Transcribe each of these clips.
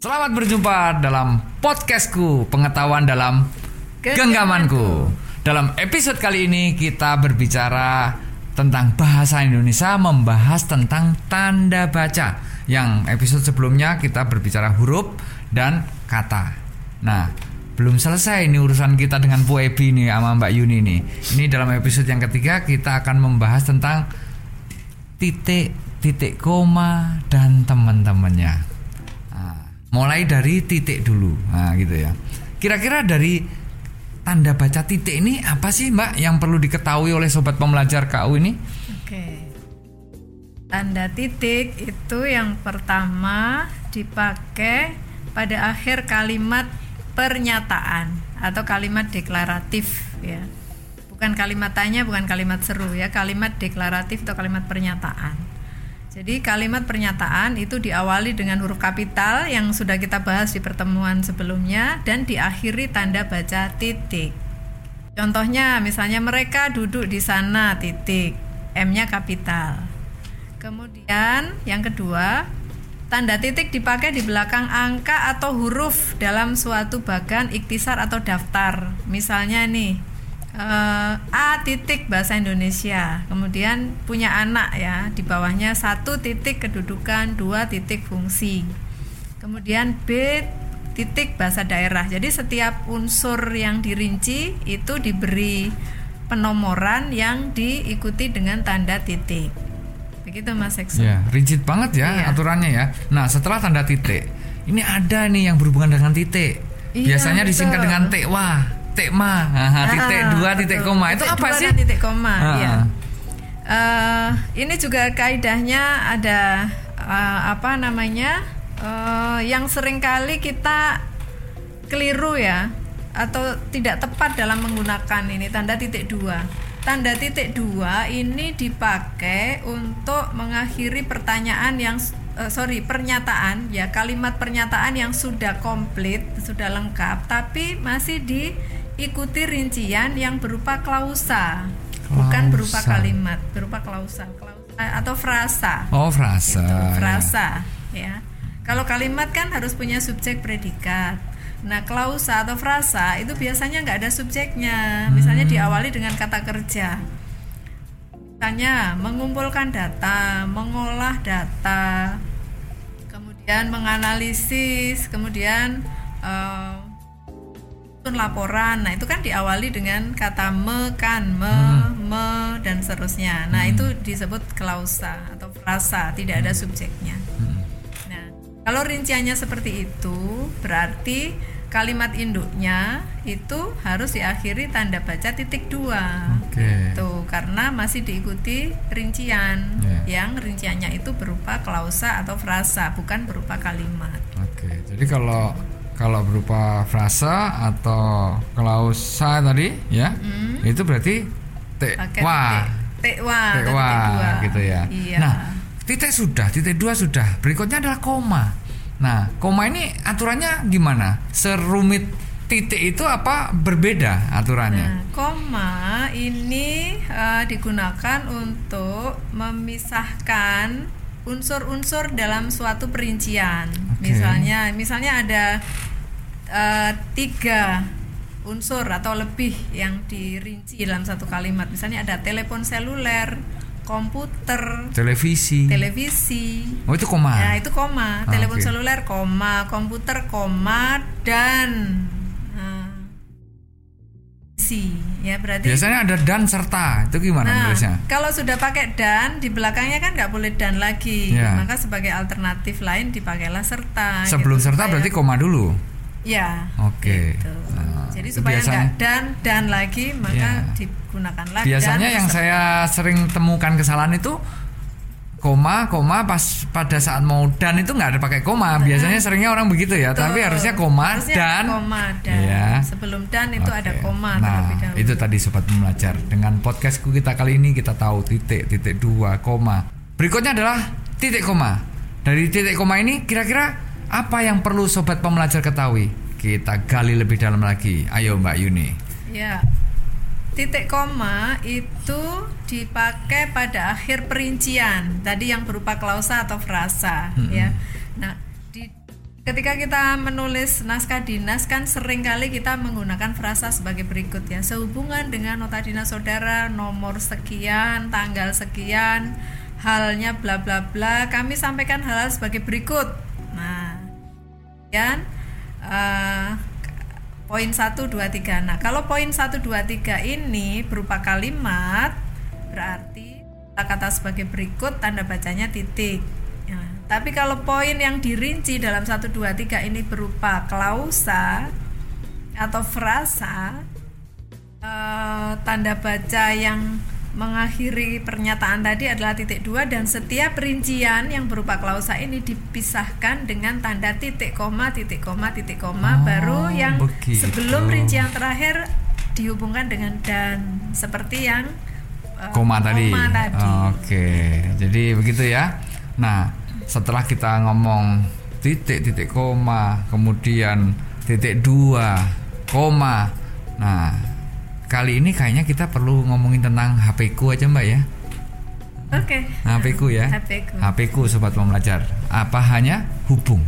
Selamat berjumpa dalam podcastku Pengetahuan dalam Genggamanku. Dalam episode kali ini kita berbicara tentang bahasa Indonesia Membahas tentang tanda baca. Yang episode sebelumnya kita berbicara huruf dan kata. Nah belum selesai ini urusan kita dengan Bu Ebi nih sama Mbak Yuni nih Ini dalam episode yang ketiga kita akan membahas tentang titik, titik koma, dan teman-temannya mulai dari titik dulu. Nah gitu ya. Kira-kira dari tanda baca titik ini apa sih mbak yang perlu diketahui oleh sobat pembelajar KU ini? Oke. Tanda titik itu yang pertama dipakai pada akhir kalimat pernyataan atau kalimat deklaratif ya. Bukan kalimat tanya bukan kalimat seru ya. Kalimat deklaratif atau kalimat pernyataan jadi kalimat pernyataan itu diawali dengan huruf kapital yang sudah kita bahas di pertemuan sebelumnya dan diakhiri tanda baca titik. Contohnya misalnya mereka duduk di sana titik, M-nya kapital. Kemudian yang kedua, tanda titik dipakai di belakang angka atau huruf dalam suatu bagan iktisar atau daftar. Misalnya nih, uh, A titik bahasa Indonesia. Kemudian punya anak ya di bawahnya satu titik kedudukan dua titik fungsi. Kemudian B titik bahasa daerah. Jadi setiap unsur yang dirinci itu diberi penomoran yang diikuti dengan tanda titik. Begitu Mas Ekso ya rigid banget ya iya. aturannya ya. Nah setelah tanda titik ini ada nih yang berhubungan dengan titik. Iya, biasanya betul. disingkat dengan T wah titik ma, Aha, titik ah, dua titik koma itu titik apa sih? titik koma, ah. ya. Uh, ini juga kaidahnya ada uh, apa namanya uh, yang sering kali kita keliru ya atau tidak tepat dalam menggunakan ini tanda titik dua. Tanda titik dua ini dipakai untuk mengakhiri pertanyaan yang uh, sorry pernyataan ya kalimat pernyataan yang sudah komplit sudah lengkap tapi masih di ikuti rincian yang berupa klausa, klausa. bukan berupa kalimat, berupa klausa, klausa atau frasa. Oh, frasa. Gitu, frasa, ya. Kalau kalimat kan harus punya subjek predikat. Nah, klausa atau frasa itu biasanya nggak ada subjeknya. Misalnya hmm. diawali dengan kata kerja. Misalnya mengumpulkan data, mengolah data, kemudian menganalisis, kemudian uh, laporan. Nah, itu kan diawali dengan kata me kan, me, hmm. me dan seterusnya. Nah, hmm. itu disebut klausa atau frasa, tidak ada hmm. subjeknya. Hmm. Nah, kalau rinciannya seperti itu, berarti kalimat induknya itu harus diakhiri tanda baca titik dua. Okay. Tuh, karena masih diikuti rincian yeah. yang rinciannya itu berupa klausa atau frasa, bukan berupa kalimat. Oke. Okay. Jadi kalau kalau berupa frasa atau klausa tadi ya hmm. itu berarti tekwa tekwa tekwa gitu ya. Iya. nah titik sudah titik dua sudah. Berikutnya adalah koma. Nah koma ini aturannya gimana? Serumit titik itu apa? Berbeda aturannya? Nah, koma ini uh, digunakan untuk memisahkan unsur-unsur dalam suatu perincian okay. misalnya misalnya ada uh, tiga unsur atau lebih yang dirinci dalam satu kalimat. Misalnya ada telepon seluler, komputer, televisi, televisi. Oh itu koma. Ya itu koma. Ah, telepon okay. seluler koma, komputer koma dan si ya berarti. Biasanya ada dan serta itu gimana nah, nulisnya? Kalau sudah pakai dan di belakangnya kan nggak boleh dan lagi. Ya. Maka sebagai alternatif lain dipakailah serta. Sebelum gitu, serta berarti koma dulu. Ya. Oke. Okay. Gitu. Nah, Jadi supaya enggak dan dan lagi maka ya. digunakanlah Biasanya dan yang saya sering temukan kesalahan itu koma koma pas pada saat mau dan itu nggak ada pakai koma nah, biasanya seringnya orang begitu ya Betul. tapi harusnya koma harusnya dan koma dan ya. sebelum dan itu okay. ada koma nah itu tadi sobat belajar dengan podcastku kita kali ini kita tahu titik titik dua koma berikutnya adalah titik koma dari titik koma ini kira-kira apa yang perlu sobat pembelajar ketahui? Kita gali lebih dalam lagi. Ayo Mbak Yuni. Ya. Titik koma itu dipakai pada akhir perincian. Tadi yang berupa klausa atau frasa, -hmm. ya. Nah, di Ketika kita menulis naskah dinas kan sering kali kita menggunakan frasa sebagai berikut ya. Sehubungan dengan nota dinas saudara nomor sekian, tanggal sekian, halnya bla bla bla, kami sampaikan hal-hal sebagai berikut. Nah, kemudian uh, poin 1 2 3. Nah, kalau poin 1 2 3 ini berupa kalimat berarti kata sebagai berikut tanda bacanya titik tapi kalau poin yang dirinci dalam 1 2 3 ini berupa klausa atau frasa eh, tanda baca yang mengakhiri pernyataan tadi adalah titik dua dan setiap rincian yang berupa klausa ini dipisahkan dengan tanda titik koma titik koma titik koma oh, baru yang begitu. sebelum rincian terakhir dihubungkan dengan dan seperti yang uh, koma tadi. tadi. Oke, jadi begitu ya. Nah, setelah kita ngomong titik titik koma kemudian titik dua koma nah kali ini kayaknya kita perlu ngomongin tentang HP ku aja mbak ya oke okay. HP ku ya HP ku. HP ku sobat pembelajar apa hanya hubung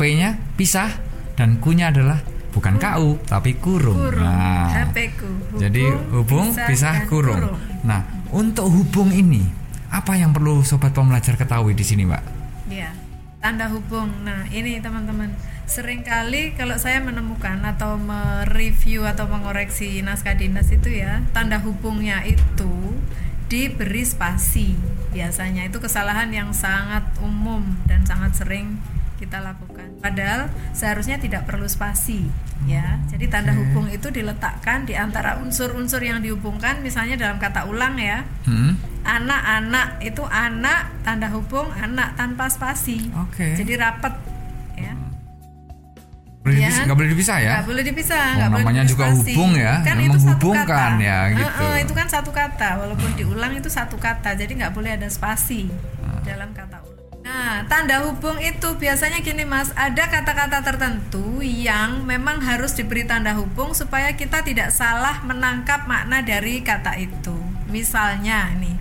P nya pisah dan ku nya adalah bukan KU tapi kurung. kurung. Nah, HP ku. Hubung, jadi hubung pisah, pisah kurung. kurung. Nah, untuk hubung ini apa yang perlu sobat pembelajar ketahui di sini, Mbak? Ya, tanda hubung. Nah, ini teman-teman, sering kali kalau saya menemukan atau mereview atau mengoreksi naskah dinas itu ya, tanda hubungnya itu diberi spasi. Biasanya itu kesalahan yang sangat umum dan sangat sering kita lakukan. Padahal seharusnya tidak perlu spasi, ya. Jadi tanda hubung itu diletakkan di antara unsur-unsur yang dihubungkan, misalnya dalam kata ulang ya. Hmm. Anak-anak itu anak tanda hubung anak tanpa spasi. Okay. Jadi rapat. Boleh ya. Gak boleh dipisah ya? Gak boleh dipisah. Oh, namanya boleh juga hubung ya, kan itu menghubungkan ya gitu. Uh, uh, itu kan satu kata, walaupun diulang itu satu kata, jadi nggak boleh ada spasi uh. dalam kata ulang. Nah, tanda hubung itu biasanya gini Mas, ada kata-kata tertentu yang memang harus diberi tanda hubung supaya kita tidak salah menangkap makna dari kata itu. Misalnya nih,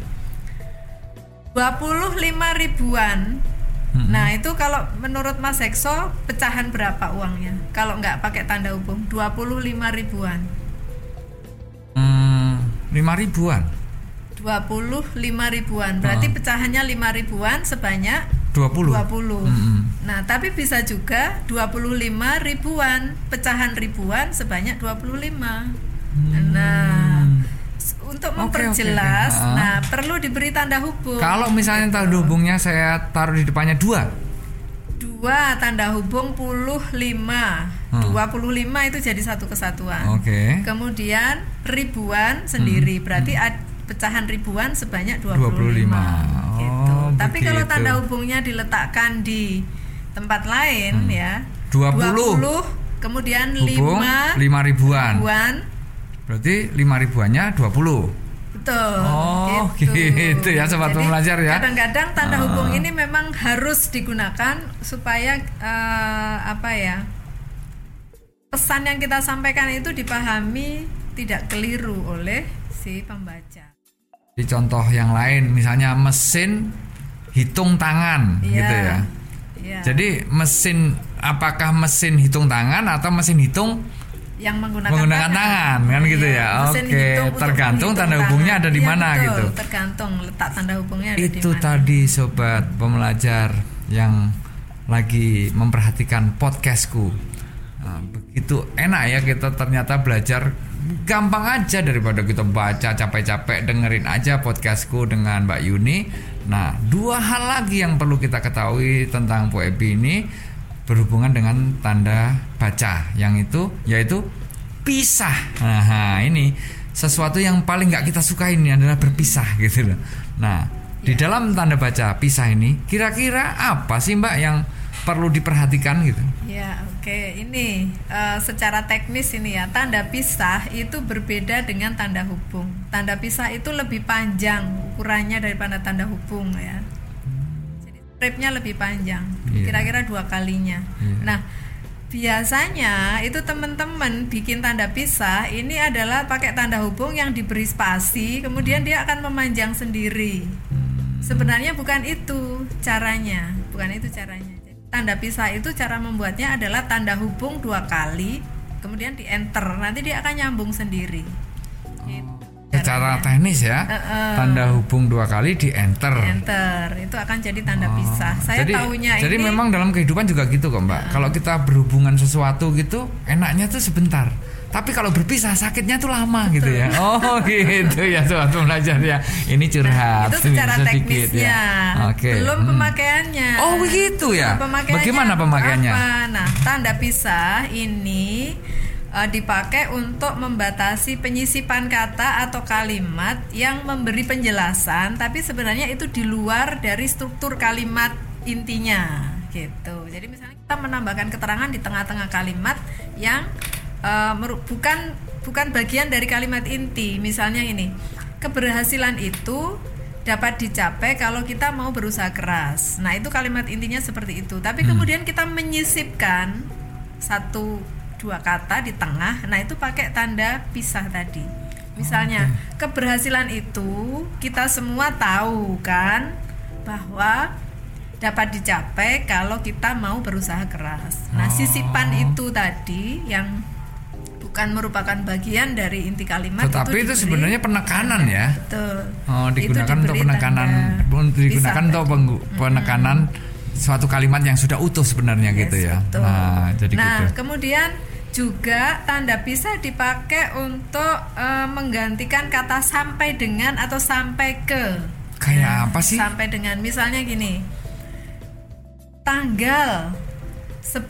25 ribuan. Hmm. Nah, itu kalau menurut Mas Ekso, pecahan berapa uangnya? Kalau nggak pakai tanda hubung, 25 ribuan. Hmm, 5 ribuan. 25 ribuan. Berarti oh. pecahannya 5 ribuan sebanyak 20. 20. Mm -hmm. Nah, tapi bisa juga 25 ribuan, pecahan ribuan sebanyak 25. Mm. Nah, untuk memperjelas, okay, okay. nah perlu diberi tanda hubung. Kalau misalnya tanda hubungnya saya taruh di depannya dua. Dua tanda hubung puluh lima. Hmm. 25 itu jadi satu kesatuan. Oke. Okay. Kemudian ribuan sendiri hmm. berarti hmm pecahan ribuan sebanyak 25. 25. Gitu. Oh, Tapi begitu. kalau tanda hubungnya diletakkan di tempat lain hmm. ya 20, 20 kemudian Hubung, 5 5 ribuan. ribuan. Berarti 5 ribuannya 20. Betul. Oh, gitu, gitu ya sobat pembelajar ya. Kadang-kadang tanda uh. hubung ini memang harus digunakan supaya uh, apa ya? Pesan yang kita sampaikan itu dipahami tidak keliru oleh si pembaca. Di contoh yang lain, misalnya mesin hitung tangan, yeah. gitu ya. Yeah. Jadi mesin, apakah mesin hitung tangan atau mesin hitung yang menggunakan, menggunakan tangan, tangan kan iya. gitu ya. Oke, tergantung tanda hubungnya ada di iya, mana betul, gitu. Tergantung letak tanda hubungnya ada Itu di mana. tadi sobat pembelajar yang lagi memperhatikan podcastku. Nah, begitu enak ya kita ternyata belajar gampang aja daripada kita baca capek-capek dengerin aja podcastku dengan Mbak Yuni. Nah, dua hal lagi yang perlu kita ketahui tentang Poebi ini berhubungan dengan tanda baca yang itu yaitu pisah. Nah, ini sesuatu yang paling nggak kita suka ini adalah berpisah gitu loh. Nah, di ya. dalam tanda baca pisah ini kira-kira apa sih Mbak yang perlu diperhatikan gitu? Ya, Oke, ini uh, secara teknis ini ya tanda pisah itu berbeda dengan tanda hubung. Tanda pisah itu lebih panjang ukurannya daripada tanda hubung ya. Jadi stripnya lebih panjang, yeah. kira-kira dua kalinya. Yeah. Nah, biasanya itu teman-teman bikin tanda pisah ini adalah pakai tanda hubung yang diberi spasi, kemudian hmm. dia akan memanjang sendiri. Hmm. Sebenarnya bukan itu caranya, bukan itu caranya. tanda pisah itu cara membuatnya adalah tanda hubung dua kali, kemudian di enter, nanti dia akan nyambung sendiri. Gitu. Secara teknis ya, Heeh. tanda hubung dua kali di enter. Enter itu akan jadi tanda pisah. Saya Oh. jadi, tahunya jadi ini memang dalam kehidupan juga gitu kok mbak. Kalau kita berhubungan sesuatu gitu, enaknya tuh sebentar. Tapi kalau berpisah sakitnya tuh lama gitu ya. Oh gitu ya suatu belajar ya. Ini curhat. Nah, itu secara sedikit teknisnya, ya. Oke. belum Hmm. pemakaiannya. Oh begitu ya. Belum pemakaiannya Bagaimana pemakaiannya? apa? Nah, tanda pisah ini eh, dipakai untuk membatasi penyisipan kata atau kalimat yang memberi penjelasan, tapi sebenarnya itu di luar dari struktur kalimat intinya, gitu. Jadi misalnya kita menambahkan keterangan di tengah-tengah kalimat yang meru- bukan bukan bagian dari kalimat inti. Misalnya ini, keberhasilan itu dapat dicapai kalau kita mau berusaha keras. Nah, itu kalimat intinya seperti itu. Tapi kemudian kita menyisipkan satu dua kata di tengah. Nah, itu pakai tanda pisah tadi. Misalnya, keberhasilan itu kita semua tahu kan bahwa dapat dicapai kalau kita mau berusaha keras. Nah, sisipan itu tadi yang bukan merupakan bagian dari inti kalimat Tetapi itu, diberi- sebenarnya penekanan ya. Betul. Oh, Itu digunakan untuk penekanan, digunakan untuk penekanan suatu kalimat yang sudah utuh sebenarnya Yes, gitu ya. betul. Nah, jadi Nah, gitu. kemudian juga tanda pisah dipakai untuk eh, menggantikan kata sampai dengan atau sampai ke. Kayak apa sih? Sampai dengan misalnya gini. Tanggal 10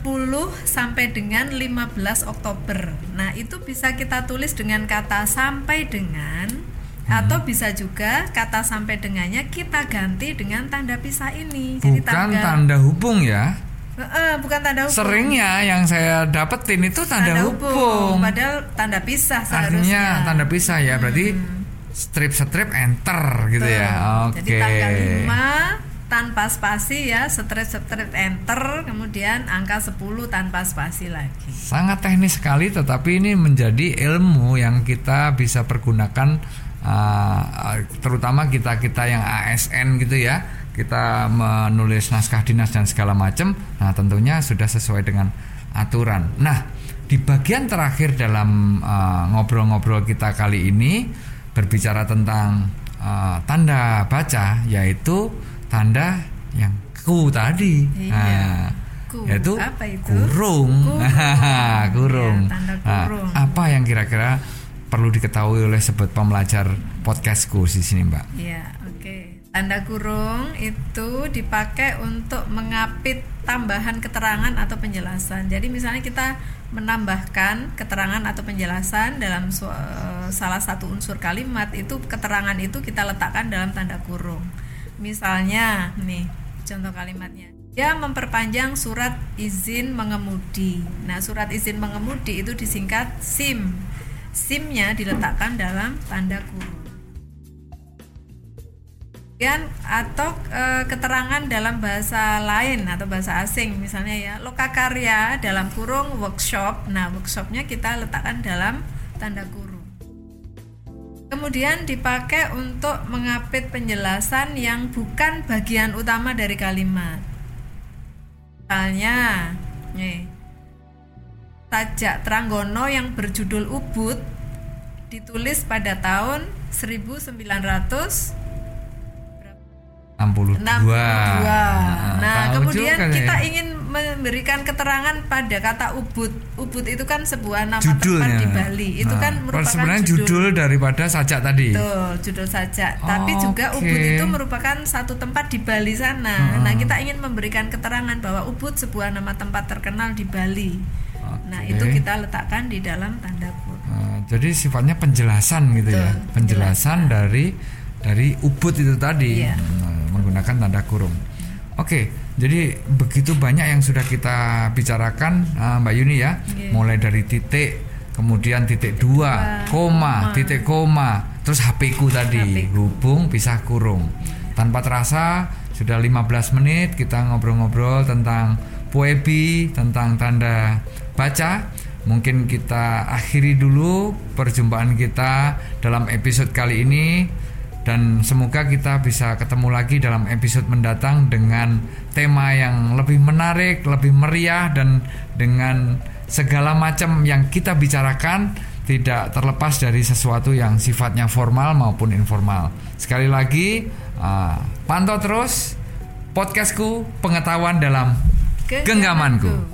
sampai dengan 15 Oktober. Nah, itu bisa kita tulis dengan kata sampai dengan Hmm. atau bisa juga kata sampai dengannya kita ganti dengan tanda pisah ini. Jadi Bukan tanggal tanda hubung ya. Heeh, bukan tanda hubung. Seringnya yang saya dapetin itu tanda, hubung. Padahal tanda pisah seharusnya. Artinya tanda pisah ya, berarti strip-strip enter gitu ya. Oke. Jadi tanggal 5 tanpa spasi ya, strip-strip enter, kemudian angka 10 tanpa spasi lagi. Sangat teknis sekali tetapi ini menjadi ilmu yang kita bisa pergunakan uh, terutama kita-kita yang ASN gitu ya. Kita menulis naskah dinas dan segala macam. Nah, tentunya sudah sesuai dengan aturan. Nah, di bagian terakhir dalam uh, ngobrol-ngobrol kita kali ini berbicara tentang uh, tanda baca yaitu tanda yang ku tadi. Iya. Nah, Ku, yaitu apa itu? kurung. Kurung. kurung. Iya, tanda Nah, kurung. apa yang kira-kira perlu diketahui oleh sobat pembelajar podcastku di sini, Mbak? Iya. Tanda kurung itu dipakai untuk mengapit tambahan keterangan atau penjelasan. Jadi misalnya kita menambahkan keterangan atau penjelasan dalam eh, salah satu unsur kalimat itu keterangan itu kita letakkan dalam tanda kurung. Misalnya nih contoh kalimatnya. Dia memperpanjang surat izin mengemudi. Nah, surat izin mengemudi itu disingkat SIM. SIM-nya diletakkan dalam tanda kurung. Kemudian atau e, keterangan dalam bahasa lain atau bahasa asing misalnya ya lokakarya dalam kurung workshop. Nah workshopnya kita letakkan dalam tanda kurung. Kemudian dipakai untuk mengapit penjelasan yang bukan bagian utama dari kalimat. Misalnya nih sajak Tranggono yang berjudul Ubud ditulis pada tahun 1900 62. 62. Nah, Nah, kemudian juga kita ya. ingin memberikan keterangan pada kata Ubud. Ubud itu kan sebuah nama judulnya. tempat di Bali. Itu Nah, kan merupakan sebenarnya judul, daripada sajak tadi. Betul, judul saja. Tapi juga. Ubud itu merupakan satu tempat di Bali sana. Nah, kita ingin memberikan keterangan bahwa Ubud sebuah nama tempat terkenal di Bali. Nah, Oke. itu kita letakkan di dalam tanda kurung. Nah, jadi sifatnya penjelasan gitu ya, Betul, penjelasan dari dari ubud itu tadi Iya. Nah, menggunakan tanda kurung. Oke, jadi begitu banyak yang sudah kita bicarakan uh, Mbak Yuni ya, Iya. mulai dari titik, kemudian titik dua, dua, koma, koma. titik koma, terus HP ku tadi, HP ku. hubung pisah kurung. Tanpa terasa sudah 15 menit kita ngobrol-ngobrol tentang poebi, tentang tanda baca. Mungkin kita akhiri dulu perjumpaan kita dalam episode kali ini. Dan semoga kita bisa ketemu lagi dalam episode mendatang dengan tema yang lebih menarik, lebih meriah dan dengan segala macam yang kita bicarakan tidak terlepas dari sesuatu yang sifatnya formal maupun informal. Sekali lagi, uh, pantau terus podcastku pengetahuan dalam genggamanku.